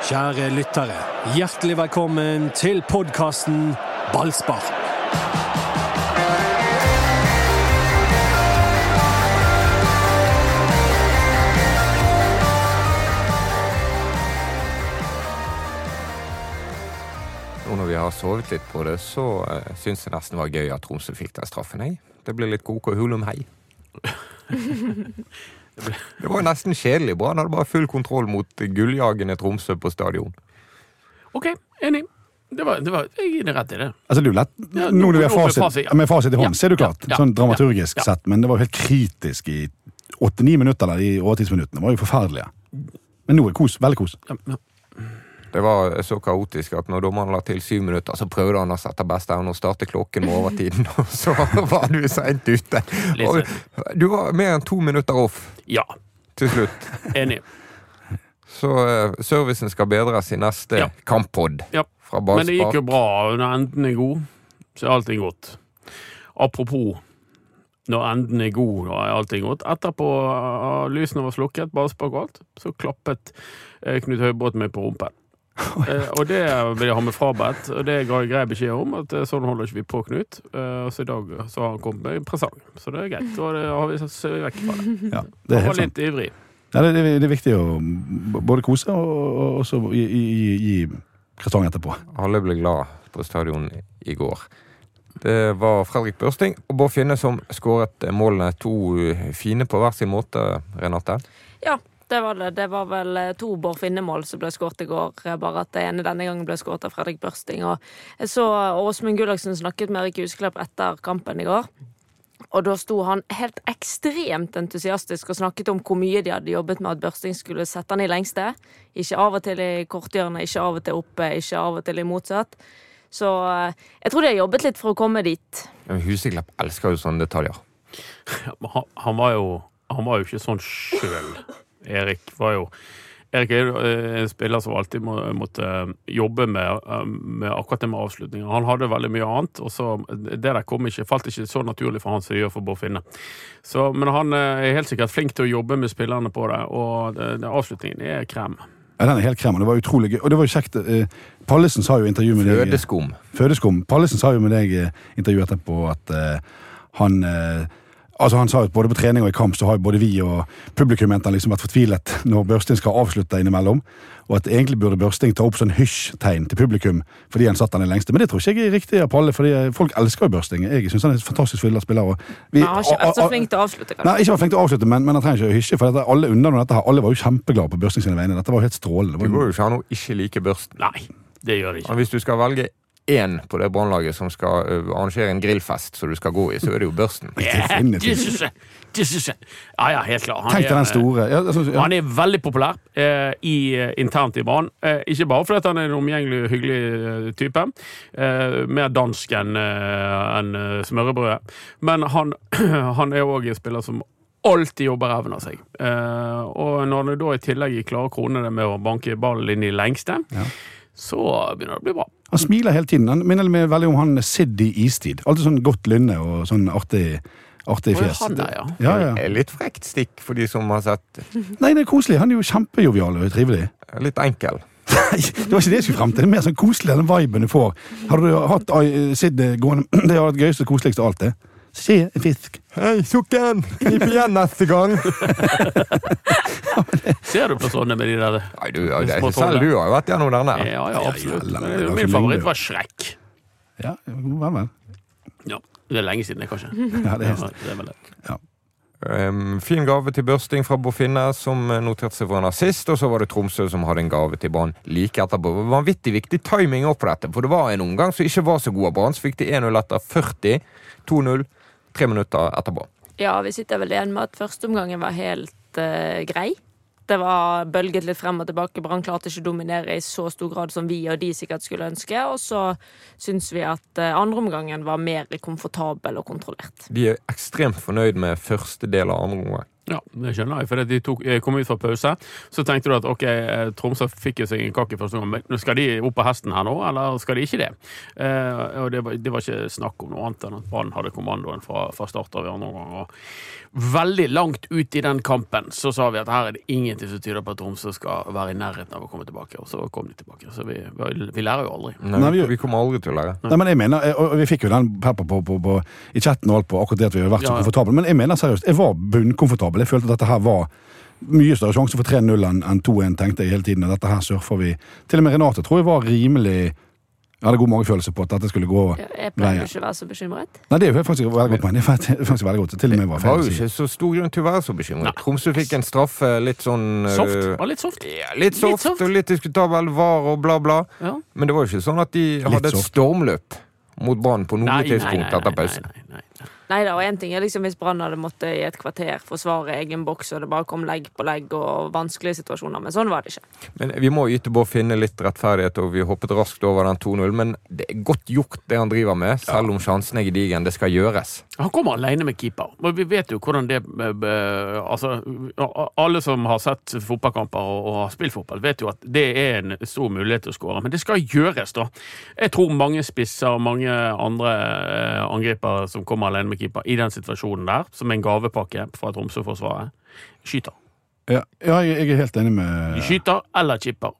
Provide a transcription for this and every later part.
Kjære lyttere, hjertelig velkommen til podkasten Ballspark. Og når vi har sovet litt på det, så uh, syns jeg nesten det var gøy at Tromsø fikk den straffen. Jeg. Det ble litt koko hulum hei. det var nesten kjedelig. Brann hadde bare full kontroll mot gulljagende Tromsø på stadion. OK, enig. Det var, det var, jeg gir deg rett i det. Altså, det er jo lett, Ja, nå når vi nå- har fasit, fasit, ja. med fasit i hånd, Ja, ser du klart. ja, ja, sånn dramaturgisk ja, ja. sett, men det var jo helt kritisk i åtte-ni minutter, eller de overtidsminuttene. var jo forferdelige. Men nå er det kos. Veldig kos. Ja, ja. Det var så kaotisk at når dommeren la til syv minutter, så prøvde han å sette beste evne og starte klokken med overtiden, og så var du seint ute. Og du var mer enn to minutter off ja til slutt. enig. Så uh, servicen skal bedres i neste Ja. kamppod Ja. Men det gikk jo bra. Når enden er god, så er allting godt. Apropos når enden er god, da er allting godt. Etterpå uh, lysene var slukket, ballspark og alt, så klappet eh, Knut Høybråten meg på rumpen. Eh, og det vil jeg ha med frabedt, og det ga jeg grei beskjed om. At eh, sånn holder ikke vi på, Knut. Eh, så i dag så har han kommet med en presang. Så det er greit. Og det har vi sett vekk fra det. Ja, det er Han helt var sant. litt ivrig. Ja, det, det, det er viktig å både kose og, og gi, gi, gi krasang etterpå. Alle ble glad på stadion i går. Det var Fredrik Børsting og Bård Finne som skåret målene. To fine på hver sin måte, Renate. Ja, det var det. Det var vel eh, to Bård Finne-mål som ble skåret i går, eh, bare at det ene denne gangen ble skåret av Fredrik Børsting. Og jeg så Åsmund Gullaksen snakket med Erik Husklepp etter kampen i går. Og da sto han helt ekstremt entusiastisk og snakket om hvor mye de hadde jobbet med at Børsting skulle sette han i lengste. Ikke av og til i korthjørnet, ikke av og til oppe, ikke av og til i motsatt. Så eh, jeg tror de har jobbet litt for å komme dit. Ja, Huseklepp elsker jo sånne detaljer. Ja, han, han, var jo, han var jo ikke sånn sjøl. Erik var jo Erik er eh, en spiller som alltid må, måtte jobbe med, eh, med akkurat det med avslutninger. Han hadde veldig mye annet, og så det der kom ikke, falt ikke så naturlig for han som det gjør for Bård Finne. Så, men han eh, er helt sikkert flink til å jobbe med spillerne på det, og det, det, avslutningen er krem. Ja, den er helt krem, og det var utrolig gøy. Og det var jo kjekt. eh, Pallesen sa jo i intervju med deg Fødeskum. Fødeskum. Pallesen sa jo med deg i intervjuet etterpå at eh, han eh, Altså Han sa at både på trening og i kamp så har både vi og publikum liksom vært fortvilet når Børsting skal avslutte innimellom. Og at egentlig burde Børsting ta opp sånn hysj-tegn til publikum fordi han satt den i lengste. Men det tror ikke jeg er riktig av Palle, fordi folk elsker jo Børsting. Jeg syns han er en fantastisk spiller. Og vi, han har ikke vært så flink til å avslutte, kanskje. Nei, ikke vært flink til å avslutte, men, men han trenger ikke å hysje. For dette, alle unner dette her. Alle var jo kjempeglade på Børsting sine vegne. Dette var jo helt strålende. Det Det går jo- jo ikke an å ikke like børsten. Nei, det gjør det ikke. Og hvis du skal velge én på det brannlaget som skal ø, arrangere en grillfest som du skal gå i, så er det jo børsten. Yeah, Det syns jeg. Det syns jeg. Ja, ja, helt klart. Han Tenk deg den store ja, altså, ja. Han er veldig populær eh, i, internt i Brann. Eh, ikke bare fordi han er en omgjengelig, hyggelig eh, type. Eh, mer dansk enn en, eh, smørrebrødet. Men han, han er òg en spiller som alltid jobber ræven av seg. Eh, og når han da i tillegg klarer å krone det med å banke ballen inn i lengste, Ja. så begynner det å bli bra. Han smiler hele tiden. Han minner meg veldig om han Sid i Istid. Alltid sånn godt lynne og sånn artig, artig fjes. han der, ja. Ja, ja. Det er Litt frekt stikk for de som har sett. Nei, det er koselig. Han er jo kjempejovial og trivelig. Litt enkel. Nei, det var ikke det jeg skulle frem til. Det er mer sånn koselig, den viben du får. Har du hatt uh, Sid gående Det har vært gøyeste og koseligste av alt, det. Se en fisk. Hei, sukken! Knip igjen neste gang! Ser du på sånne med de der Nei, du, ja, det, Små selv du har jo vært gjennom denne. Ja, ja, absolutt. Ja, ja, det Min favoritt var Shrek. Ja, vel, vel. Ja, det er lenge siden, det, kanskje. Ja, det er Ja, det er vel det. Um, fin gave til børsting fra Bofinne, som noterte seg for en assist. Og så var det Tromsø som hadde en gave til Brann like etterpå. Det var Vanvittig viktig timing opp på dette, for det var en omgang som ikke var så god av Brann. Så fikk de 1-0 etter 40, 2-0, tre minutter etterpå. Ja, vi sitter vel igjen med at førsteomgangen var helt eh, grei. Det var bølget litt frem og tilbake. Brann klarte ikke å dominere i så stor grad som vi og de sikkert skulle ønske. Og så syns vi at eh, andreomgangen var mer komfortabel og kontrollert. De er ekstremt fornøyd med første del av andre omgang. Ja, det skjønner jeg, for de tok, eh, kom ut fra pause. Så tenkte du at ok, eh, Tromsø fikk jo seg en kake første gang, men skal de opp på hesten her nå, eller skal de ikke det? Eh, og det var, det var ikke snakk om noe annet enn at Brann hadde kommandoen fra, fra start av i andre omgang. Og veldig langt ut i den kampen så sa vi at her er det ingenting som tyder på at Tromsø skal være i nærheten av å komme tilbake, og så kom de tilbake. Så vi, vi, vi lærer jo aldri. Nei, Nei, vi- vi kommer aldri til å lære. Nei, men jeg mener, eh, og Vi fikk jo den pepper på, på, på, i chatten og alt på akkurat det at vi har vært så Ja, ja. komfortable. Men jeg mener seriøst, jeg var bunnkomfortabel. Jeg følte at dette her var mye større sjanse for 3-0 enn enn 2-1, tenkte jeg hele tiden. Og dette her surfer vi. Til og med Renate tror jeg var rimelig Jeg hadde god magefølelse på at dette skulle gå Jeg pleier ikke å være så bekymret. Nei, det er faktisk veldig godt poeng. Det er faktisk veldig godt. Til og med var Det var jo ikke så stor grunn til å være så bekymret. Nei. Tromsø fikk en straffe litt sånn øh, Soft. Var litt soft. Ja, litt soft, soft. og litt diskutabel var og bla, bla. Ja. Men det var jo ikke sånn at de hadde et stormløp mot Brann på noe tidspunkt etter pausen. nei, nei, nei. Nei da, og én ting er liksom hvis Brann hadde måttet i et kvarter forsvare egen boks, og det bare kom legg på legg og vanskelige situasjoner, men sånn var det ikke. Men vi må yte Bård Finne litt rettferdighet, og vi hoppet raskt over den 2-0. Men det er godt gjort, det han driver med, selv om sjansen er gedigen. Det skal gjøres. Han kommer alene med keeper. Og vi vet jo hvordan det eh, eh, Altså, alle som har sett fotballkamper og, har spilt fotball, vet jo at det er en stor mulighet til å skåre. Men det skal gjøres, da. Jeg tror mange spisser og mange andre angriper angripere som kommer alene med keeper i den situasjonen der, som en gavepakke fra Tromsø-forsvaret, skyter. Ja, ja, jeg er helt enig med De skyter eller chipper.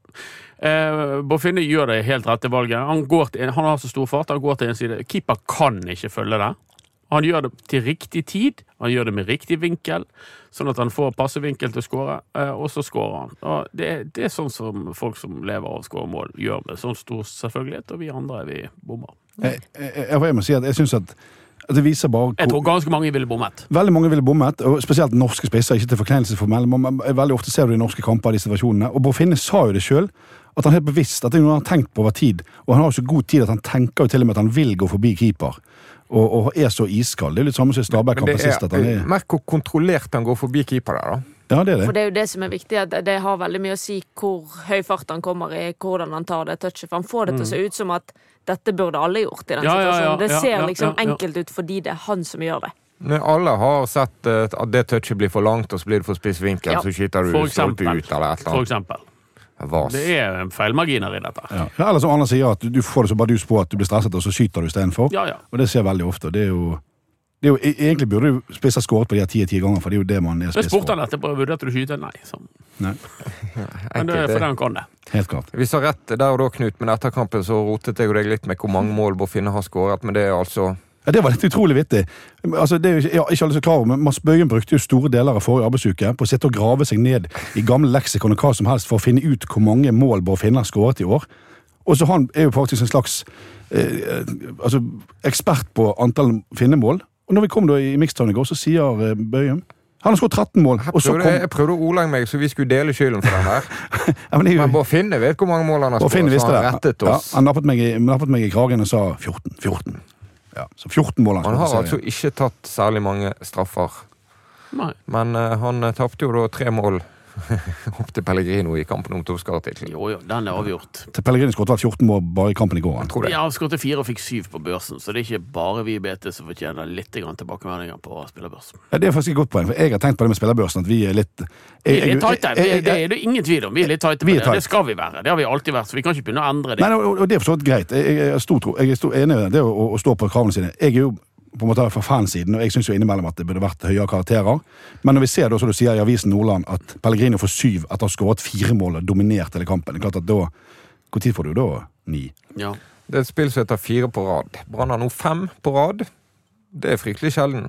Eh, Bård gjør det helt rette valget. Han, går til, han har så stor fart, han går til en side. Keeper kan ikke følge det. Han gjør det til riktig tid, han gjør det med riktig vinkel, sånn at han får passe vinkel til å skåre, eh, og så skårer han. Det, det er sånn som folk som lever av å skåre mål, gjør med sånn stor selvfølgelighet, og vi andre vi bommer. jeg, jeg, jeg, jeg må si at jeg syns at det viser bare Jeg tror ganske mange ville bommet. Veldig mange ville bommet, og spesielt norske spisser. Ikke til forkleinelse for meg, men veldig ofte ser du i norske kamper de situasjonene. Og Bård Finne sa jo det sjøl, at han helt bevisst at det er noe han har tenkt på over tid. Og han har jo så god tid at han tenker jo til og med at han vil gå forbi keeper. Og, og er så iskald. Det er jo litt samme som i Stabæk-kampen sist. At han er, er, merk hvor kontrollert han går forbi keeper der, da. Ja, det er For det. det er jo det som er viktig, at det har veldig mye å si hvor høy fart han kommer i, hvordan han tar det touchet. For han får det til å se ut som at dette burde alle gjort i den Ja, ja, ja, situasjonen. Det ser liksom ja, ja. enkelt ut fordi det er han som gjør det. Når alle har sett eh, at det touchet blir for langt, og så blir det for spiss vinkel, Ja. så skyter du stolpe ut eller et eller annet. For eksempel. Vas. Det er feilmarginer i dette. Ja. Ja, Eller som Anders sier, at du, får det så bardus på at du blir stresset, og så skyter du istedenfor. Ja, ja. Og det skjer veldig ofte. Det er jo, det jo e- Egentlig burde du spisse skåret på de her ti-ti ganger, for det er jo det man er spiss spurte for. han etterpå vurderte du skyte. Nei. Så. Nei, Men det er fordi det. han kan det. helt klart. Vi sa rett der og da, Knut, men etter kampen så rotet jeg deg litt med hvor mange mål Bård Finne har skåret, men det er altså Ja, Det var litt utrolig vittig. Altså, det er jo ikke, ja, ikke alle er klar over, men Mads Bøyen brukte jo store deler av forrige arbeidsuke på å sitte og grave seg ned i gamle leksikon og hva som helst for å finne ut hvor mange mål Bård Finne har skåret i år. Og så Han er jo faktisk en slags eh, altså, ekspert på antall finnemål. Og når vi kom da i Mixtown i går, så sier Bøyum Bøyen han har skåret 13 mål. Jeg Og så prøvde, kom, jeg prøvde å ordlegge meg så vi skulle dele skylden for den her. ja, men Men Bård Finne vet hvor mange mål han har skåret, så han rettet Ja, oss. han nappet meg, i, nappet meg i kragen og sa 14. 14. Ja, så 14 mål han Han har altså ikke tatt særlig mange straffer. Nei. Men uh, han eh, tapte jo da tre mål opp til Pellegrino i kampen om toppskaretittelen. Jo, jo, den er avgjort. Til Pellegrino skåret vel 14 mål bare i kampen i går. Jeg Tror det. Ja, han skåret fire og fikk syv på børsen, så det er ikke bare vi i BT som fortjener litt grann tilbakemeldinger på spillerbørsen. Ja, det er faktisk et godt poeng, for jeg har tenkt på det med spillerbørsen, at vi er litt Vi jeg- er litt jeg- tighte. jeg- Det, jeg- det er det ingen tvil om. Vi er litt tighte på det. tight. Det skal vi være. Det har vi alltid vært, så vi kan ikke begynne å endre det. Nei, og, og det er for så vidt greit. Jeg, jeg, stor, tro- jeg er enig i det, det å, å stå på kravene sine. Jeg er jo på en måte fra fansiden, og jeg syns innimellom at det burde vært høyere karakterer. Men når vi ser da, som du sier i Avisen Nordland, at Pellegrino får syv etter å ha skåret fire mål og dominert hele kampen, det er klart at da Når får du da ni? Ja. Det er et spill som heter fire på rad. Brann har nå fem på rad. Det er fryktelig sjelden.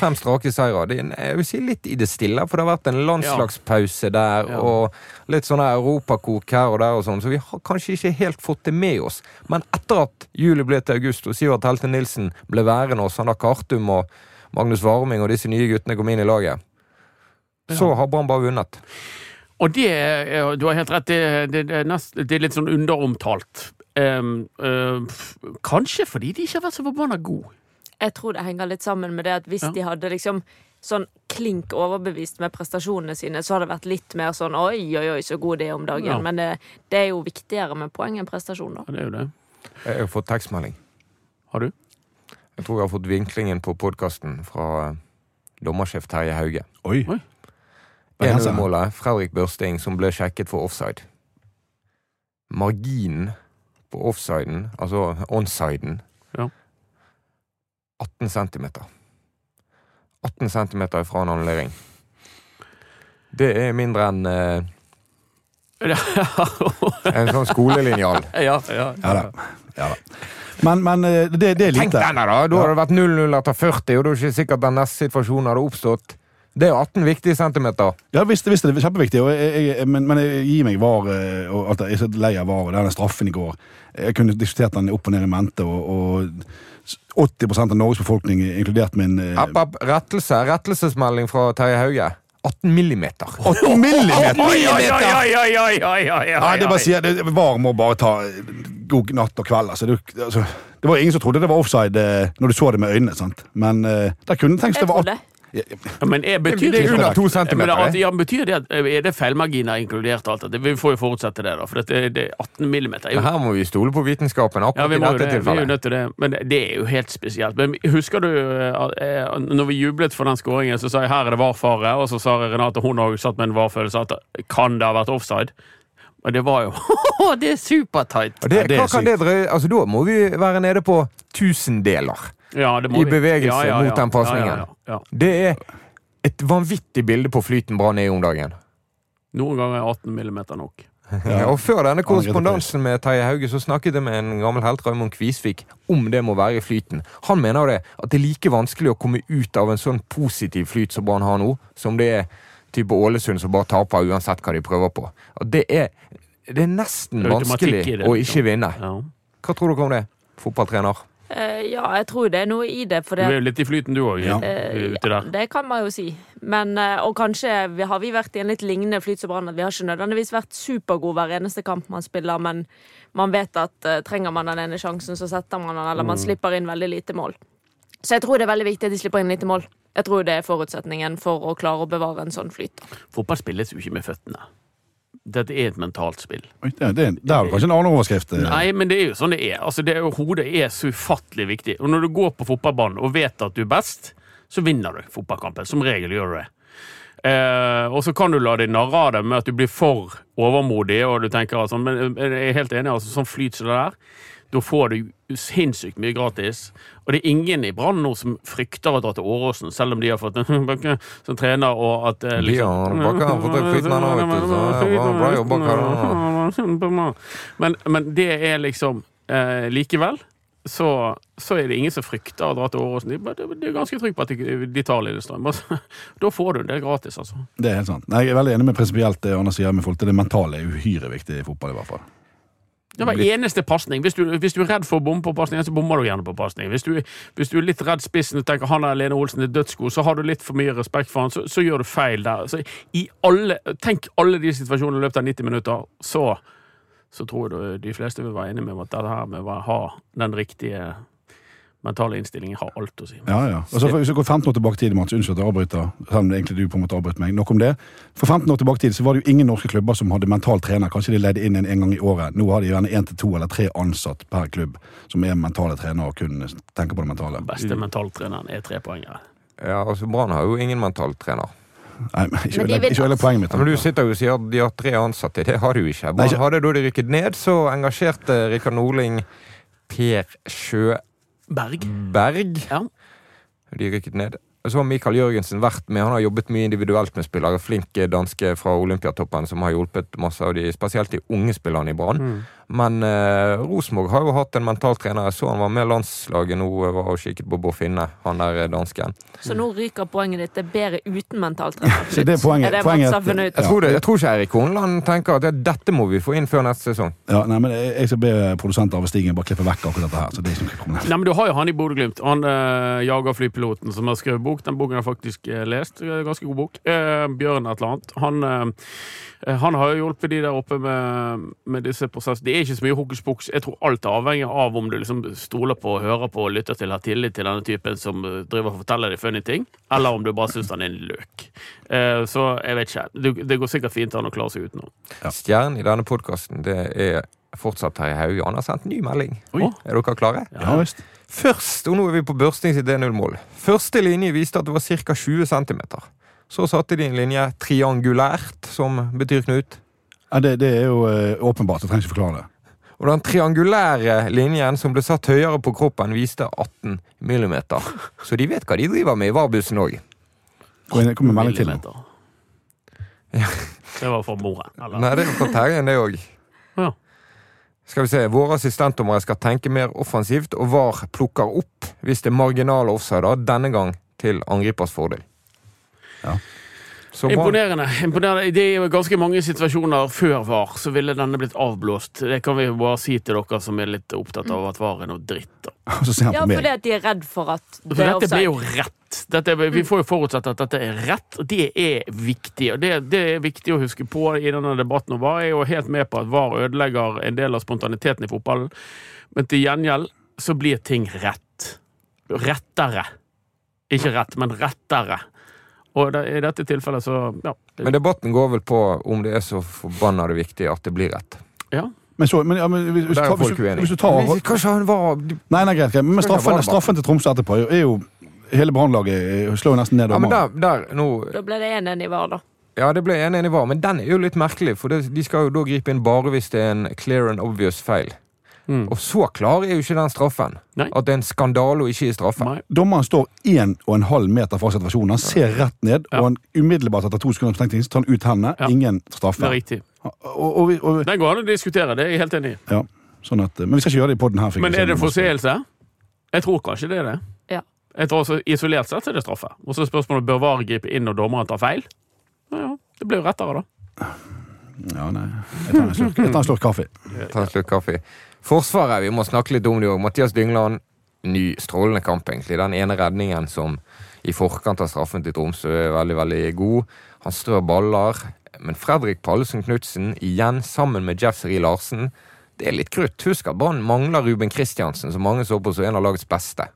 Fem strake seire. Det jeg vil si litt i det stille, for det har vært en landslagspause der, Ja. og litt sånn europakok her og der og sånn, så vi har kanskje ikke helt fått det med oss. Men etter at juli ble til august, og Sivert Helte Nilsen ble værende hos Sander Kartum og Magnus Warming og disse nye guttene kom inn i laget, så har Brann bare vunnet. Og det Du har helt rett, det, det, det, nest, det er litt sånn underomtalt. Um, uh, kanskje fordi de ikke har vært så forbanna gode. Jeg tror det henger litt sammen med det at hvis Ja. de hadde liksom sånn klink overbevist med prestasjonene sine, så hadde det vært litt mer sånn oi, oi, oi, så god det er om dagen. Ja. Men det, det er jo viktigere med poeng enn prestasjon, da. Ja, det er jo det. Jeg har fått tekstmelding. Har du? Jeg tror jeg har fått vinklingen på podkasten fra dommersjef Terje Hauge. Oi. Oi. 1-0-målet, Fredrik Børsting, som ble sjekket for offside. Marginen på offsiden, altså onsiden. 18 centimeter. 18 centimeter fra en annullering. Det er mindre enn eh, en sånn skolelinjal. ja, ja. Ja da. Ja, da. Men, men eh, det, det er Tenk denne, da! Da hadde det vært 0-0 etter 40, og da er det ikke sikkert den neste situasjonen hadde oppstått. Det er jo 18 viktige centimeter. Ja, visst, visst er kjempeviktig, og jeg, jeg, men, men jeg gir meg var eh, og alt det. Jeg er så lei av var og denne straffen i går. Jeg kunne diskutert den opp og ned i mente, og, og 80 av Norges befolkning, inkludert min eh, App, app, rettelse. Rettelsesmelding fra Terje Hauge. 18 millimeter. 18 millimeter! Oi, oi, oi, oi, oi, oi, oi, oi, Ja, det bare VAR må bare ta god natt og kveld. Altså. Det, altså, det var ingen som trodde det var offside eh, når du så det med øynene. sant? Men eh, der kunne tenkt Jeg det var tror det. Ja, Men er, betyr Det er under to Men at, ja, betyr det at er det feilmarginer inkludert alt det? Vi får jo forutsette det, da. For det, det er 18 millimeter. er jo- Men her må vi stole på vitenskapen Ja, vi i må dette det. Vi er jo nødt til det. Men det er jo helt spesielt. Men husker du eh, når vi jublet for den skåringen, så sa jeg her er det VAR-fare, og så sa Renate hun har jo satt med en VAR-følelse at kan det ha vært offside? Og det var jo Det er supertight! Ja, det er hva kan det drøye? Altså, da må vi være nede på tusendeler i bevegelse mot den pasningen. Ja, ja, ja. Det er et vanvittig bilde på flyten Brann er i om dagen. Noen ganger er 18 millimeter nok. Og før denne korrespondansen med Terje Hauge, så snakket jeg med en gammel helt, Raymond Kvisvik, om det må være i flyten. Han mener det, at det er like vanskelig å komme ut av en sånn positiv flyt som Brann har nå, som det er type Ålesund som bare taper uansett hva de prøver på. Og det er, det er nesten Det er vanskelig det, å liksom. ikke vinne. Ja. Hva tror dere om det, fotballtrener? Eh, ja, jeg tror det er noe i det. For Du er jo litt i flyten du òg, Ja. Eh, ute. Det kan man jo si. Men, eh, og kanskje vi, har vi vært i en litt lignende flyt som Brann. Vi har ikke nødvendigvis vært supergode hver eneste kamp man spiller, men man vet at trenger man den ene sjansen, så setter man den, eller man slipper inn veldig lite mål. Så jeg tror det er veldig viktig at de slipper inn lite mål. Jeg tror det er forutsetningen for å klare å bevare en sånn flyt. Fotball spilles jo ikke med føttene. Dette er et mentalt spill. Oi, det, det, det er jo kanskje en annen overskrift. eh. Nei, men det er jo sånn det er. Altså, det er hodet er så ufattelig viktig. Og når du går på fotballbanen og vet at du er best, så vinner du fotballkampen. Som regel gjør du det. Eh, og så kan du la deg narre av det med at du blir for overmodig, og du tenker altså, men jeg er helt enig, altså, sånn flyt som det der, da får du sinnssykt mye gratis. Og det er ingen i Brann nå som frykter å dra til Åråsen, selv om de har fått en Bakke som trener, og at eh, Ja, Bakke har fått flyten ennå, vet du, så det bra jobba, Karin. men, men det er liksom eh, Likevel så, så er det ingen som frykter å dra til Åråsen. De, de, de er ganske trygge på at de, de tar Lillestrøm. Da får du det gratis, altså. Det er helt sant. Jeg er veldig enig med prinsipielt det Anna sier med folk til det mentale er uhyre viktig i fotball. i hvert fall. Det var eneste pasning. Hvis, du- hvis du er redd for å bomme på pasning, så bommer du gjerne på pasning. Hvis, du- hvis du er litt redd spissen og tenker han er Lene Olsen er dødsgod, så har du litt for mye respekt for han, så, så gjør du feil der. Så i alle, tenk alle de situasjonene i løpet av 90 minutter, så, så tror jeg de fleste vil være enige med at det her med å ha den riktige mentale innstillingen har alt å si. Ja, ja. Og så for- Hvis vi går 15 år tilbake i tid, Mats, unnskyld at jeg avbryter, selv om det egentlig du på en måte avbrøt meg. Nok om det. For 15 år tilbake i tid så var det jo ingen norske klubber som hadde mental trener. Kanskje de leide inn en, en gang i året. Nå har de gjerne én til to eller tre ansatt per klubb som er mentale trenere og kun tenker på det mentale. Den beste mentaltreneren er trepoengere. Ja, altså Brann har jo ingen mentaltrener. Nei, men ikke Men ikke hele poenget mitt. Ja, men Du sitter jo og sier at de har tre ansatte. Det har de jo ikke. Nei, Brann ikke- hadde Da de rykket ned, så engasjerte Rikard Norling Per Sjøberg. Berg? Ja. De rykket ned. Så har Mikael Jørgensen vært med. Han har jobbet mye individuelt med spillere. Flink danske fra Olympiatoppen som har hjulpet masse av de, spesielt de unge spillerne i Brann. Mm. Men eh, Rosenborg har jo hatt en mentaltrener. Jeg så han var med landslaget nå var og kikket på Bård Finne, han der eh, dansken. Så nå ryker poenget ditt. Det er bedre uten mentaltrener. Så det er poenget- Er det poenget at-? Jeg tror, det, jeg tror ikke Eirik Horneland tenker at det, dette må vi få inn før neste sesong. Ja, nei, men jeg jeg skal be produsent Arve Stigen bare klippe vekk akkurat dette her. så det er ikke noe problem. Nei, men Du har jo han i Bodø-Glimt, han eh, jagerflypiloten som har skrevet bok. Den boken har jeg faktisk eh, lest. Ganske god bok. Eh, Bjørn et eller annet. Han, eh, han har jo hjulpet de der oppe med, med disse prosessene. Er ikke så mye hokus pokus. Jeg tror alt er avhengig av om du liksom stoler på, hører på og lytter til, har tillit til denne typen som eh, driver og forteller deg funny ting, eller om du bare syns han er en løk. Eh, så jeg vet ikke. Det, går sikkert fint an å klare seg utenom. Ja. Stjernen i denne podkasten, det er fortsatt Terje Hauge. Han har sendt ny melding. Oi. Er dere klare? Ja visst. Først, og nå er vi på børstings 1-0-mål. Første linje viste at det var ca. 20 cm. Så satte de en linje triangulært, som betyr Knut. Ja, det, det er jo eh, åpenbart. Jeg trenger ikke forklare det. Og den triangulære linjen som ble satt høyere på kroppen, viste 18 millimeter. Så de vet hva de driver med i varbussen òg. Kom med- melding til nå. Millimeter. Det var for moren, eller? Nei, det er fra Terjen, det òg. Ja. Skal vi se, Våre assistentdommere skal tenke mer offensivt, og VAR plukker opp hvis det er marginale offsider, denne gang til angripers fordel. Ja. Så bra. Imponerende. imponerende. Det er jo ganske mange situasjoner før VAR så ville denne blitt avblåst. Det kan vi jo bare si til dere som er litt opptatt av at VAR er noe dritt. da. Så ser han Ja, på fordi at de er redd for at For det er dette blir jo rett. Dette, vi får jo forutsette at dette er rett, og det er viktig. Og det, det er viktig å huske på i denne debatten. Og VAR er jo helt med på at VAR ødelegger en del av spontaniteten i fotballen, men til gjengjeld så blir ting rett. Rettere. Ikke rett, men rettere. Og det, i dette tilfellet så ja. Men debatten går vel på om det er så forbanna det viktig at det blir rett. ja. Men så, men, ja, men hvis, hvis, er tar- hvis, folk du- uenige. hvis du tar Men Kanskje han var Nei, nei, greit, greit. Men straffen, straffen til Tromsø etterpå er jo Hele brannlaget eh, slår jo nesten ned Ja, men der, der nå Da ble det 1-1 i VAR, da. Ja, det ble 1-1 i var, men den er jo litt merkelig, for det, de skal jo da gripe inn bare hvis det er en clear and obvious feil. Mm. Og så klar er jo ikke den straffen. Nei. At det er en skandale og ikke i straffen. Nei. Dommeren står en og en halv meter fra situasjonen. Han ser rett ned, Ja. og han umiddelbart etter to sekunder så tar han ut hendene. Ja. Ingen Det straffe. er riktig. Og, og, vi- og, Den går an å diskutere, det er jeg helt enig i. ja, sånn at, men vi skal ikke gjøre det i poden her. Men er det forseelse? Jeg tror kanskje det er det. Ja. Jeg tror også Isolert sett er det straffe. Og så er spørsmålet bør VAR gripe inn når dommeren tar feil. Ja, ja, Det blir jo rettere, da. Ja, nei. Jeg tar en slurk, kaffe. jeg tar en slurk kaffe. Forsvaret, vi må snakke litt om det òg. Mathias Dyngland, ny strålende kamp, egentlig. Den ene redningen som i forkant av straffen til Tromsø er veldig, veldig god. Han strør baller. Men Fredrik Pallesen Knutsen, igjen sammen med Jeff Seri Larsen, det er litt krutt. Husk at Brann mangler Ruben Kristiansen, som mange så på som en av lagets beste.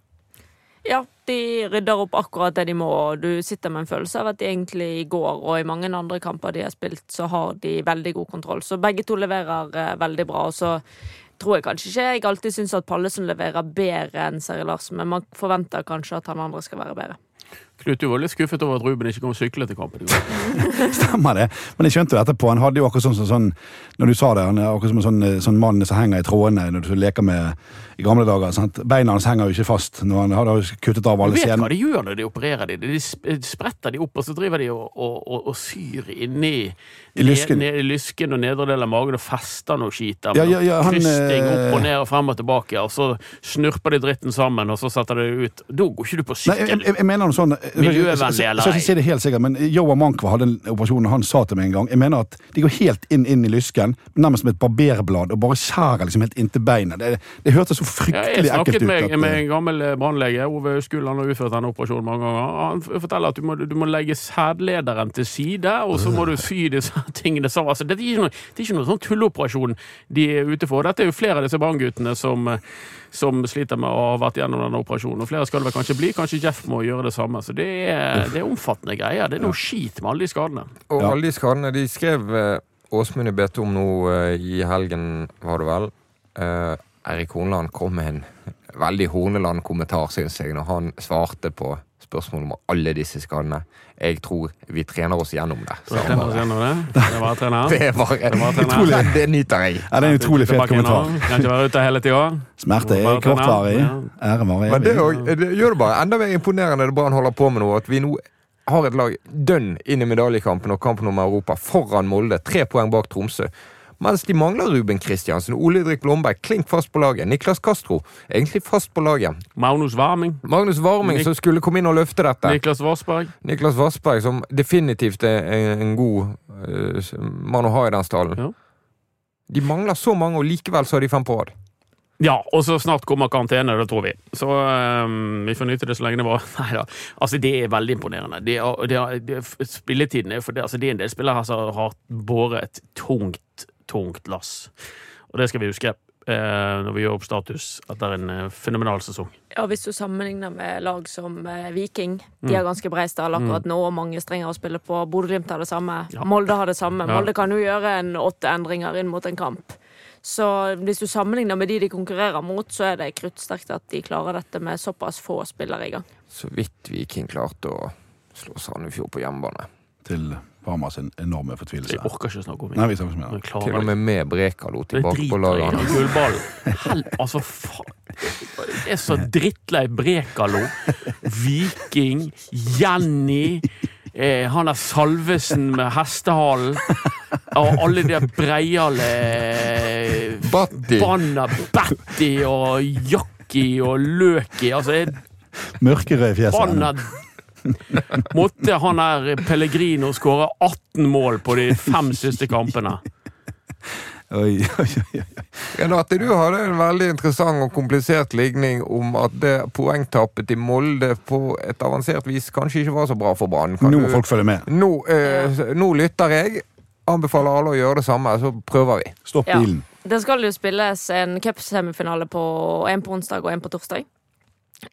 Ja, de rydder opp akkurat det de må, og du sitter med en følelse av at de egentlig i går og i mange andre kamper de har spilt, så har de veldig god kontroll. Så begge to leverer eh, veldig bra. Og så tror jeg kanskje ikke jeg alltid syns at Pallesen leverer bedre enn Seri Larsen, men man forventer kanskje at han andre skal være bedre. Knut, du var litt skuffet over at Ruben ikke kom og syklet til kampen i går. Stemmer det. Men jeg skjønte jo etterpå. Han hadde jo akkurat sånn, sånn, sånn Når du sa det, han er akkurat som en sånn, sånn mann som henger i trådene når du leker med i gamle dager. Sant? Beina hans henger jo ikke fast når han hadde kuttet av alle Du alle vet hva de gjør når de opererer de. De spretter de opp, og så driver de og, og, og, og syr inni I lysken. ned, ned, i lysken og nedre del av magen og fester noe skit der. Ja, ja, ja, han, Krysting eh, opp og ned og frem og tilbake, og så snurper de dritten sammen, og så setter de det ut. Da går ikke du på Nei, jeg, sykkel. jeg, jeg mener noe sånn Miljøvennlig eller jeg, jeg, si det helt sikkert, men Joa Mankwa hadde en operasjon, og han sa til meg en gang Jeg mener at de går helt inn, inn i lysken, nærmest som et barberblad, og bare skjærer liksom helt inntil beinet. Det, det hørtes så Ja, jeg fryktelig ekkelt snakket ut. med, at, med eh, en gammel eh, brannlege. Ove Skull han har utført denne operasjonen mange ganger. Han forteller at du må, du må legge sædlederen til side, og så må du sy disse tingene sammen. Altså, det, er ikke noe, det er ikke noe sånn tulleoperasjon de er ute for. Dette er jo flere av disse brannguttene som, eh, som sliter med å ha vært gjennom denne operasjonen. Og flere skal det vel kanskje bli. Kanskje Jeff må gjøre det samme. Så det er, det er omfattende greier. Det er noe skit med alle de skadene. Og Ja. alle de skadene de skrev eh, Åsmund i BT om nå eh, i helgen, var det vel. Eh, Eirik Horneland kom med en veldig Horneland-kommentar, syns jeg, når han svarte på spørsmål om alle disse skadene. Jeg tror vi trener oss gjennom det. Så jeg trener oss gjennom det. Det var trener. Det var var trener. utrolig. Det nyter jeg. ja, det er en utrolig fet kommentar. Kan ikke være ute hele tida. Smerte er kortvarig, Ja. ære varer Men det, evig. også, det gjør det bare enda mer imponerende det Brann holder på med nå. At vi nå har et lag dønn inn i medaljekampen og kampen om Europa foran Molde. Tre poeng bak Tromsø. Mens de mangler Ruben Kristiansen, Ole Didrik Blomberg, klink fast på laget. Niklas Castro, egentlig fast på laget. Magnus Warming. Magnus Warming, Nik- som skulle komme inn og løfte dette. Niklas Vassberg. Niklas Vassberg, som definitivt er en, god uh, mann å ha i den stallen. Ja. De mangler så mange, og likevel så har de fem på rad. Ja, og så snart kommer karantene, det tror vi. Så um, vi får nyte det så lenge det var. Nei da. Altså, det er veldig imponerende. Det er, det er, det er, spilletiden er for det, altså, det er en del spillere her som har båret et tungt, tungt lass. Og det skal vi huske eh, når vi gjør opp status etter en eh, fenomenal sesong. Ja, Hvis du sammenligner med lag som eh, Viking, de Mm. har ganske bred stall akkurat nå, og mange strenger å spille på. Bodø-Glimt har det samme. Ja. Molde har det samme. Ja. Molde kan jo gjøre en åtte endringer inn mot en kamp. Så hvis du sammenligner med de de konkurrerer mot, så er det kruttsterkt at de klarer dette med såpass få spillere i gang. Så vidt Viking klarte å slå Sandefjord på hjemmebane. Til Parma sin enorme fortvilelse. Jeg orker ikke snakke om det. Nei, vi snakker ikke om det. Til og med med Brekalo tilbake på laget hans. Gullballen. Altså, faen. Det er så drittlei Brekalo. Viking. Jenny. Eh, han der Salvesen med hestehalen. Og alle de breiale Batti! Banna Batty og Jackie og Løki. Altså, Mørkerød i fjeset. Måtte han der Pellegrino skåre 18 mål på de fem siste kampene. Oi, oi, oi. Renate, du hadde en veldig interessant og komplisert ligning om at det poengtappet til Molde på et avansert vis kanskje ikke var så bra for Brann. Nå må folk følge med. nå, eh, nå lytter jeg. Anbefaler alle å gjøre det samme, så prøver vi. Stopp Ja. bilen. Det skal jo spilles en cupsemifinale på en på onsdag og en på torsdag.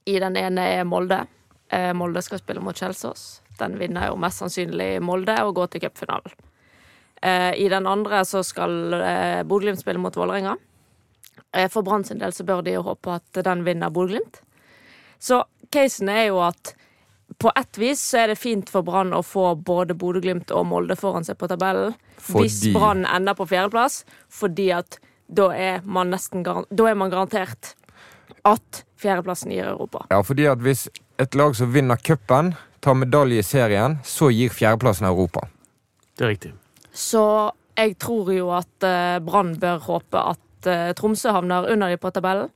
I den ene er Molde. Eh, Molde skal spille mot Kjelsås. Den vinner jo mest sannsynlig Molde og går til cupfinalen. Eh, I den andre så skal eh, Bodø-Glimt spille mot Vålerenga. Eh, For Brann sin del så bør de jo håpe at den vinner Bodø-Glimt. Så casen er jo at på ett vis så er det fint for Brann å få både Bodø-Glimt og Molde foran seg på tabellen. Hvis Brann ender på fjerdeplass, fordi at da er man nesten Da er man garantert at fjerdeplassen gir Europa. Ja, fordi at hvis et lag som vinner cupen, tar medalje i serien, så gir fjerdeplassen Europa. Det er riktig. Så jeg tror jo at eh, Brann bør håpe at eh, Tromsø havner under de på tabellen,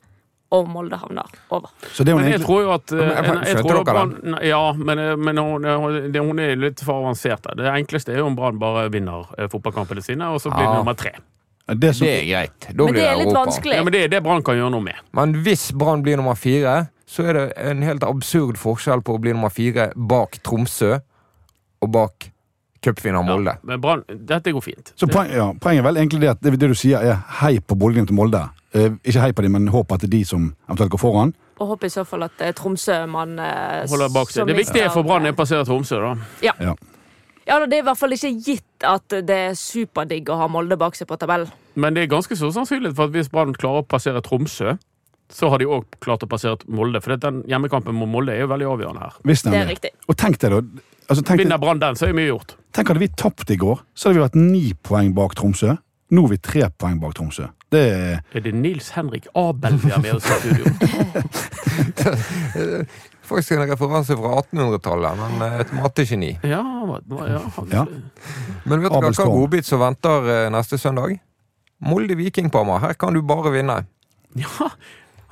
og Molde havner over. Så det hun Men jeg egentlig tror jo at eh, jeg- jeg, skjønte tror dere Brann- Ja, men, eh, men hun, det- hun er litt for avansert. Det enkleste er jo om Brann bare vinner eh, fotballkampene sine, og så blir det Ja. nummer tre. Det som, Det er greit. Da Men det er litt Europa. vanskelig. Ja, men Det er det Brann kan gjøre noe med. Men hvis Brann blir nummer fire, så er det en helt absurd forskjell på å bli nummer fire bak Tromsø og bak cupvinner Molde. Ja, men Brann, dette går fint. Så poeng, ja, Poenget er vel egentlig det at det, det du sier er hei på Bodø-Glimt Molde. Eh, ikke hei på dem, men håp at det er de som eventuelt går foran. Og håper i så fall at Tromsø man eh, Holder bak seg. Det viktige er for Brann er å passere Tromsø, da. Ja. Ja. ja, da, det er i hvert fall ikke gitt at det er superdigg å ha Molde bak seg på tabellen. Men det er ganske så sannsynlig for at hvis Brann klarer å passere Tromsø, så har de òg klart å passere Molde. For den hjemmekampen mot Molde er jo veldig avgjørende her. Visst Det er riktig. Og tenk deg, da. Altså, tenk, Vinner Brann den, så er mye gjort. tenk hadde vi tapt i går, så hadde vi vært ni poeng bak Tromsø. Nå er vi tre poeng bak Tromsø. Det er Er det Nils Henrik Abel vi har med oss i studio? Faktisk en referanse fra 1800-tallet, men eh, et mattegeni. Ja, ja, Ja. Men vet du hva, godbit som venter eh, neste søndag? Molde Viking på meg. Her kan du bare vinne. ja.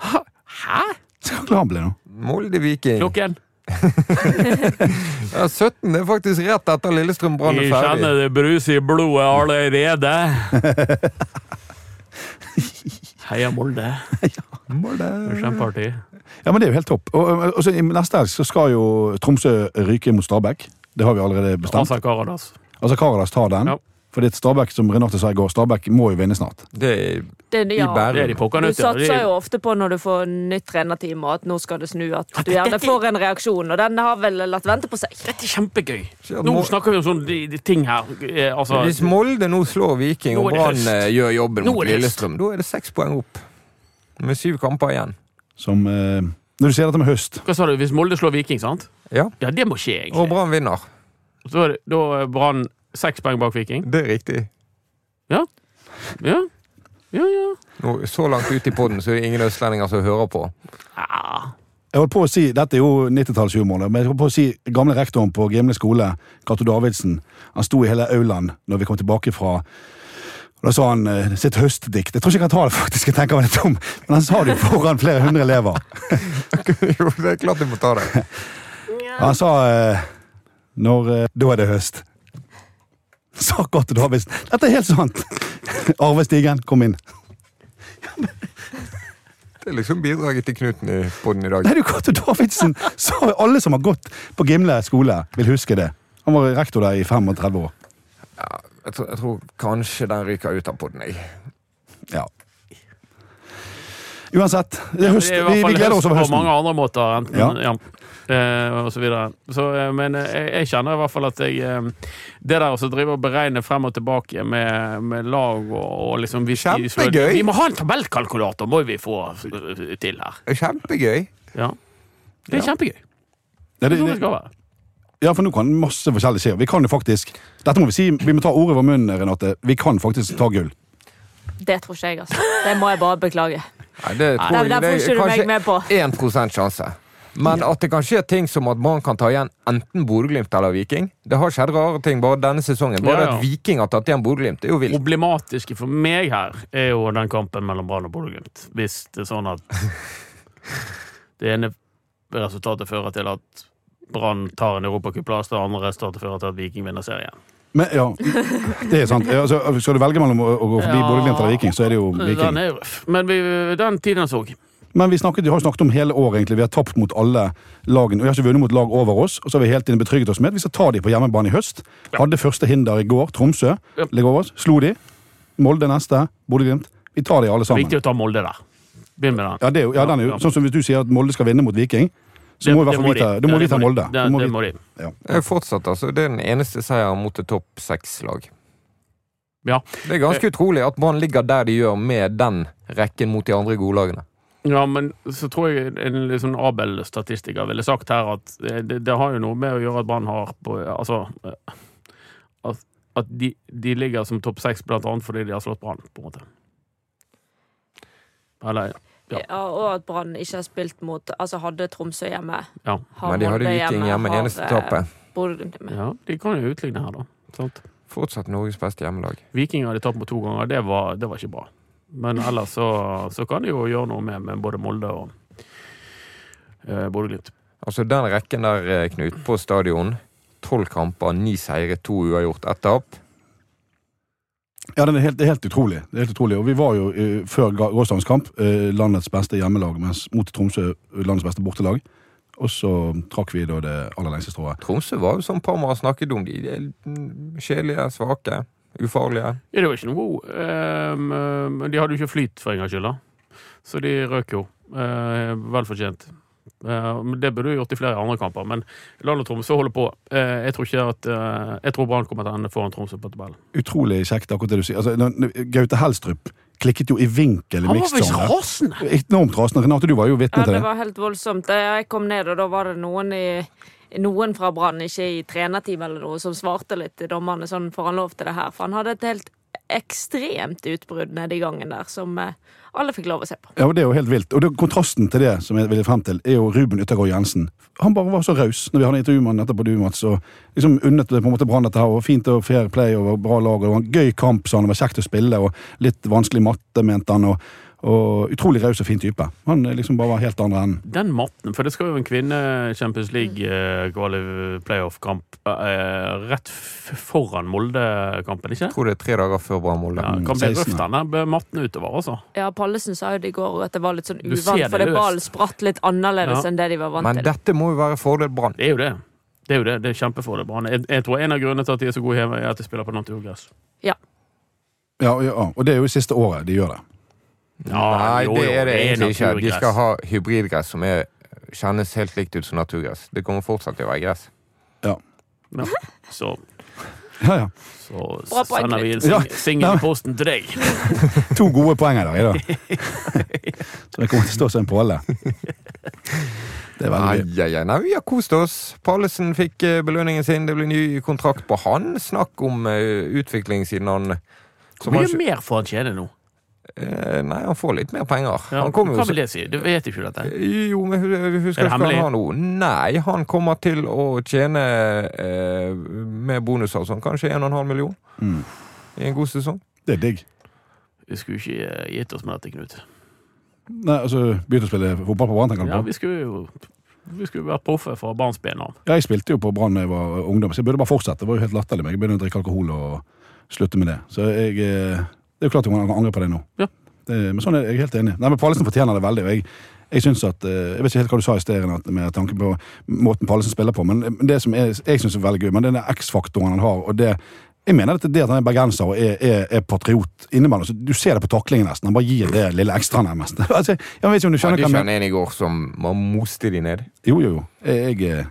Hæ? Så glad han ble nå. Molde Viking. Klokken? Ja, 17 er faktisk rett etter Lillestrøm Brann er Jeg ferdig. kjenner det bruser i blodet allerede. Heia Molde. Molde. Kjempeartig. Ja, men det er jo helt topp. Og, og, og så I neste helg så skal jo Tromsø ryke mot Stabæk. Det har vi allerede bestemt. Altså Karadas. Altså Karadas tar den. Ja. Fordi et Stabæk, som Renate sa i går, Stabæk må jo vinne snart. Det er Det, ja. de Det er de pokker Du satser jo ofte på når du får nytt trenerteam, og at nå skal det snu, at du gjerne får en reaksjon. Og den har vel latt vente på seg. Dette er kjempegøy. Nå snakker vi om sånne ting her. Eh, Altså, Hvis Molde nå slår Viking og er det Brann eh, gjør jobben mot er det. Lillestrøm, da er det seks poeng opp. Med syv kamper igjen. Som eh, Når du sier dette med høst hva sa du? Hvis Molde slår Viking, sant? Ja, Ja, det må skje, Og. Brann vinner. Så er det, da er Brann seks poeng bak Viking. Det er riktig. Ja. Ja, ja. ja. Nå, så langt ut i poden så er det ingen østlendinger som hører på. Ah. Jeg holdt på å si, Dette er jo 90-tallshumor, men jeg holdt på å si gamle rektoren på Gimle skole, Cato Davidsen, han sto i hele aulaen når vi kom tilbake fra og Da sa han eh, sitt høstdikt. Jeg tror ikke jeg kan ta det, faktisk, jeg tenker meg litt om, men han sa det jo foran flere hundre elever. jo, det er klart du må ta det. Han sa eh, når eh, Da er det høst. Sa Cato Davidsen. Dette er helt sant! Arve Stigen, kom inn. Det er liksom bidraget til Knuten i poden i dag. Nei, du, Cato Davidsen! Sa alle som har gått på Gimle skole, vil huske det. Han var rektor der i 35 år. Jeg tror, jeg tror kanskje den ryker ut av poden, jeg. Ja. Uansett, det er høst. Det er Vi, vi gleder oss over over på høsten. mange andre måter, enten, Ja. ja. eh, og så videre. Så, eh, men eh, jeg, jeg kjenner i hvert fall at jeg eh, Det der å drive og beregne frem og tilbake med, med lag og, og liksom hvis Kjempegøy. Vi må ha en tabellkalkulator, må vi få til her. Kjempegøy. Ja. Det er kjempegøy. Ja, Det det, er sånn det, skal være. Ja, for nå kan masse forskjellig skje. Vi kan jo faktisk Dette må vi si, vi må ta ordet over munnen, Renate. Vi kan faktisk ta gull. Det tror ikke jeg, altså. Det må jeg bare beklage. Nei, det tror Nei, jeg det får ikke du meg kanskje med på. 1 sjanse. Men at det kan skje ting som at Brann kan ta igjen enten Bodø-Glimt eller Viking Det har skjedd rare ting bare denne sesongen. Bare Ja, ja. at Viking har tatt igjen Bodø-Glimt, det er jo vilt. Problematiske for meg her er jo den kampen mellom Brann og Bodø-Glimt. Hvis det er sånn at det ene resultatet fører til at Brann tar en europacupplass, det andre starter til at Viking vinner serien. Men, ja, det er sant. Altså, skal du velge mellom å, å gå forbi Ja. Bodø-Glimt eller Viking, så er det jo Viking. Den er røff. Men vi, den tiden så. Men vi, snakket, vi har snakket om hele året, egentlig. Vi har tapt mot alle lagene. Vi har ikke vunnet mot lag over oss, og så har vi helt inn betrygget oss med at vi skal ta de på hjemmebane i høst. Hadde første hinder i går, Tromsø. Ja. Ligger over oss. Slo de. Molde neste. Bodø-Glimt. Vi tar de alle sammen. Viktig å ta Molde der. Begynn med den. Ja, det er ja, den er jo, sånn som Hvis du sier at Molde skal vinne mot Viking, så må i hvert fall vite, da må Ja, vi ta. Molde. Det, må det må de. Ja. er fortsatt, altså. Det er den eneste seieren mot et topp seks-lag. Ja. Det er ganske utrolig at Brann ligger der de gjør, med den rekken mot de andre godlagene. Ja, men så tror jeg en litt sånn Abel-statistiker ville sagt her at det, det har jo noe med å gjøre at Brann har på, Altså eh, at, at de, de ligger som topp seks blant annet fordi de har slått Brann, på en måte. Eller Ja. Ja, og at Brann ikke har spilt mot Altså hadde Tromsø hjemme. Ja. Men de hadde Viking hjemme hjemme eneste eh, tapet. Ja. De kan jo utligne her, da. Sant? Fortsatt Norges beste hjemmelag. Viking hadde tapt mot to ganger. Det var, det var ikke bra. Men ellers så, så kan de jo gjøre noe med, med både Molde og eh, Bodø-Glimt. Altså den rekken der, eh, Knut, på stadion. Tolv kamper, ni seire, to uavgjort, ett tap. Ja, det er, helt, det er helt utrolig. Det er helt utrolig. Og vi var jo eh, før gårsdagens kamp eh, landets beste hjemmelag, mens mot Tromsø eh, landets beste bortelag. Og så trakk vi da det aller lengste strået. Tromsø var jo som Parma har snakket om. De de kjedelige, svake, ufarlige. Ja, det var ikke noe god. um, Men de hadde jo ikke flyt for en gangs skyld, da. Så de røk jo. Uh, Vel fortjent. Eh, Men det burde du gjort i flere andre kamper. Men Land og Tromsø holder på. Eh, Jeg tror ikke at eh, Jeg tror Brann kommer til å ende foran Tromsø på tabellen. Utrolig kjekt, akkurat det du sier. Altså, Gaute Helstrup klikket jo i vinkel i Han var mixzone. rasende? Enormt rasende. Renate, du var jo vitne Ja, til det det. var helt voldsomt. Jeg kom ned, og da var det noen i noen fra Brann, ikke i trenerteam eller noe, som svarte litt til dommerne sånn får han lov til det her. For han hadde et helt ekstremt utbrudd nede i gangen der, som eh, alle fikk lov å se på. Ja, og Det er jo helt vilt. Og det, Kontrasten til det som jeg ville frem til, er jo Ruben Yttergård Jensen. Han bare var så raus når vi hadde intervju med han etterpå, du, Mats. Og liksom unnet det på en måte Brann dette her. og Fint og fair play og bra lag. og Det var en gøy kamp, sa han. Det var kjekt å spille og litt vanskelig matte, mente han. og og utrolig raus og fin type. Han liksom bare var helt andre enn Den matten, for det skal jo en kvinne-Champions League-playoff-kamp eh, rett foran Molde-kampen, ikke? Jeg tror det er tre dager før Brann-Molde. Ja, det kan bli 16. røft, den der matten utover, altså. Ja, Pallesen sa jo det i går at det var litt sånn uvant, for det ballen spratt litt annerledes Ja. enn det de var vant Men til. dette må jo være fordel Brann. Det er jo det. Det er jo det. Det er kjempefordel. Brann. Jeg, jeg tror en av grunnene til at de er så gode hjemme, er at de spiller på naturgress. ja, ja, og det er jo siste året de gjør det. Nei, jo, det er det egentlig ikke. De skal ha hybridgress som er, kjennes helt likt ut som naturgress. Det kommer fortsatt til å være gress. Ja. Så, Ja, ja. så sender vi en Ja. singel i posten til deg. To gode poeng i dag, i dag. Så det kommer til å stå som en påle. Det er veldig ja, ja. Nei, vi har kost oss. Pallesen fikk eh, belønningen sin. Det blir ny kontrakt på han. Snakk om eh, utvikling siden han Hvor mye mer får han tjene nå? Eh, Nei, han får litt mer penger. Ja, han hva vil det si? Du vet ikke dette. Jo, men husker Er du hva han har nå? Nei, han kommer til å tjene eh, med bonuser sånn, kanskje 1,5 million Mm. i en god sesong. Det er digg. Vi skulle ikke gitt oss med dette, Knut. Nei, altså, Begynte å spille fotball på Brann, tenker du Ja, på? vi skulle jo vi skulle vært proffe fra barnsben av. Ja, jeg spilte jo på Brann da jeg var ungdom, så jeg burde bare fortsette. Det var jo helt latterlig. Jeg begynte å drikke alkohol og slutte med det. Så jeg, eh, det er jo klart hun kan angre på det nå. Ja. Det, men sånn er jeg helt enig. Nei, men Pallesen fortjener det veldig. og jeg, jeg synes at, eh, jeg vet ikke helt hva du sa i sted med tanke på måten Pallesen spiller på, men det som er, jeg synes er veldig gøy, men det er den X-faktoren han har, og det Jeg mener at det at han er bergenser og er, er, er patriot innimellom. Du ser det på taklingen nesten. Han bare gir det lille ekstra, nærmest. altså, jeg vet ikke om du skjønner Hadde du skjønner jeg en i går som Må moste de ned? Jo, jo, jo. Jeg, jeg eh,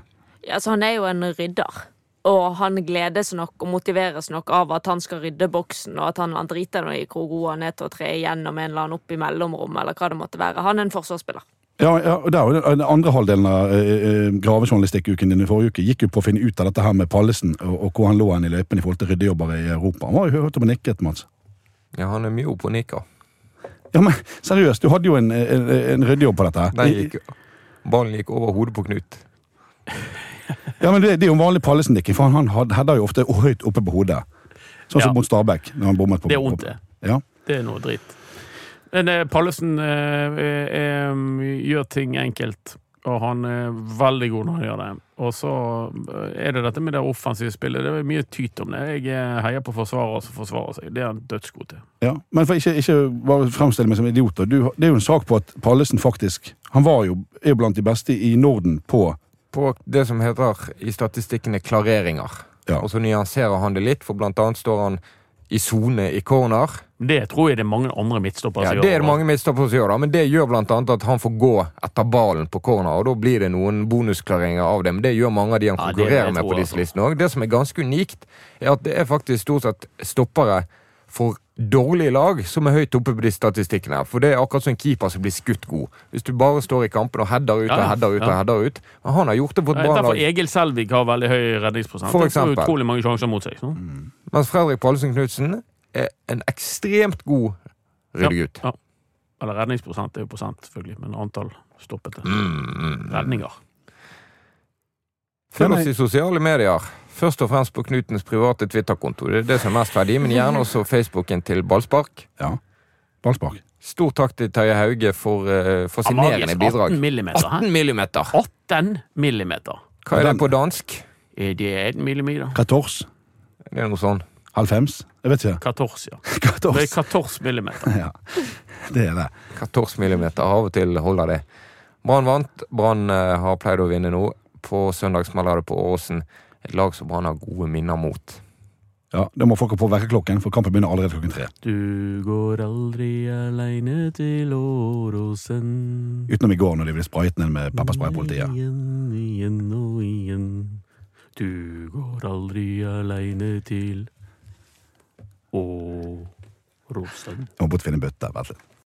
Ja, altså, han er jo en rydder. Og han gledes nok og motiveres nok av at han skal rydde boksen, og at han, han driter i hvor god han er til å tre igjennom en eller annen opp i mellomrom, eller hva det måtte være. Han er en forsvarsspiller. Ja, ja, det er jo Den andre halvdelen av eh, eh, gravejournalistikkuken din i forrige uke gikk jo på å finne ut av dette her med Pallesen, og, og hvor han lå hen i løypen i forhold til ryddejobber i Europa. Han var jo hørt om nikket, Mats. Ja, han er mye oppe og nikker. Ja, men seriøst, du hadde jo en, en, en ryddejobb på dette. her. Den gikk, ballen gikk over hodet på Knut. Ja, men det, det er jo en vanlig Pallesen-nikking, for han, han header jo ofte høyt oppe på hodet. Sånn som Ja. mot Stabæk. når han bommet på Det er vondt, det. Ja. Det er noe dritt. Men eh, Pallesen eh, eh, gjør ting enkelt, og han er veldig god når han gjør det. Og så eh, er det dette med det offensive spillet. Det er mye tyt om det. Jeg eh, heier på forsvarere som forsvarer seg. Det er han dødsgod til. Ja, men for ikke, ikke bare fremstille meg som idiot, det er jo en sak på at Pallesen faktisk Han var jo, er jo blant de beste i Norden på På det som heter i statistikkene klareringer. Ja. Og så nyanserer han det litt, for blant annet står han i sone i corner. Det tror jeg det er mange andre midtstoppere Ja, som det er det mange midtstoppere som gjør, da, men det gjør blant annet at han får gå etter ballen på corner, og da blir det noen bonusklareringer av det. Men det gjør mange av de han Ja, konkurrerer med på disse altså. listene òg. Det som er ganske unikt, er at det er faktisk stort sett stoppere for dårlige lag som er høyt oppe på de statistikkene. her. For det er akkurat som en keeper som blir skutt god. Hvis du bare står i kampen og header ut Ja, og ja, header ut og ja. header ut. Men han har gjort det på et bra Derfor. Egil Selvik har veldig høy redningsprosent. For eksempel. utrolig mange sjanser mot seg. Mm. Mens Fredrik Pallesen Knutsen er en ekstremt god ryddegutt. Ja. Eller redningsprosent er jo prosent, selvfølgelig, men antall stoppete Mm. redninger. Følg oss i sosiale medier. Først og fremst på Knutens private Twitter-konto. Det er det som er mest verdi, men gjerne også Facebooken til Ballspark. Ja. Ballspark. Stor takk til Terje Hauge for uh, fascinerende Amagisk bidrag. 18 millimeter. 18 millimeter! 18 millimeter. Hva er det på dansk? Det Er det 1 millimeter? 14. Det er noe sånn. 90? Jeg vet ikke. 14, ja. Det er 14 millimeter. Ja, det er det. 14 millimeter. Av og til holder det. Brann vant. Brann eh, har pleid å vinne nå. På søndag smeller det på Åsen. Et lag som Brann har gode minner mot. Ja, Da må folk ha på vekkerklokken, for kampen begynner allerede klokken tre. Du går aldri aleine til Åråsen. Utenom i går, når de ble sprayet ned med pepperspraypolitiet. Igjen, igjen og igjen. Du går aldri aleine til Åråsen. Jeg må bort finne en bøtte. Vent litt.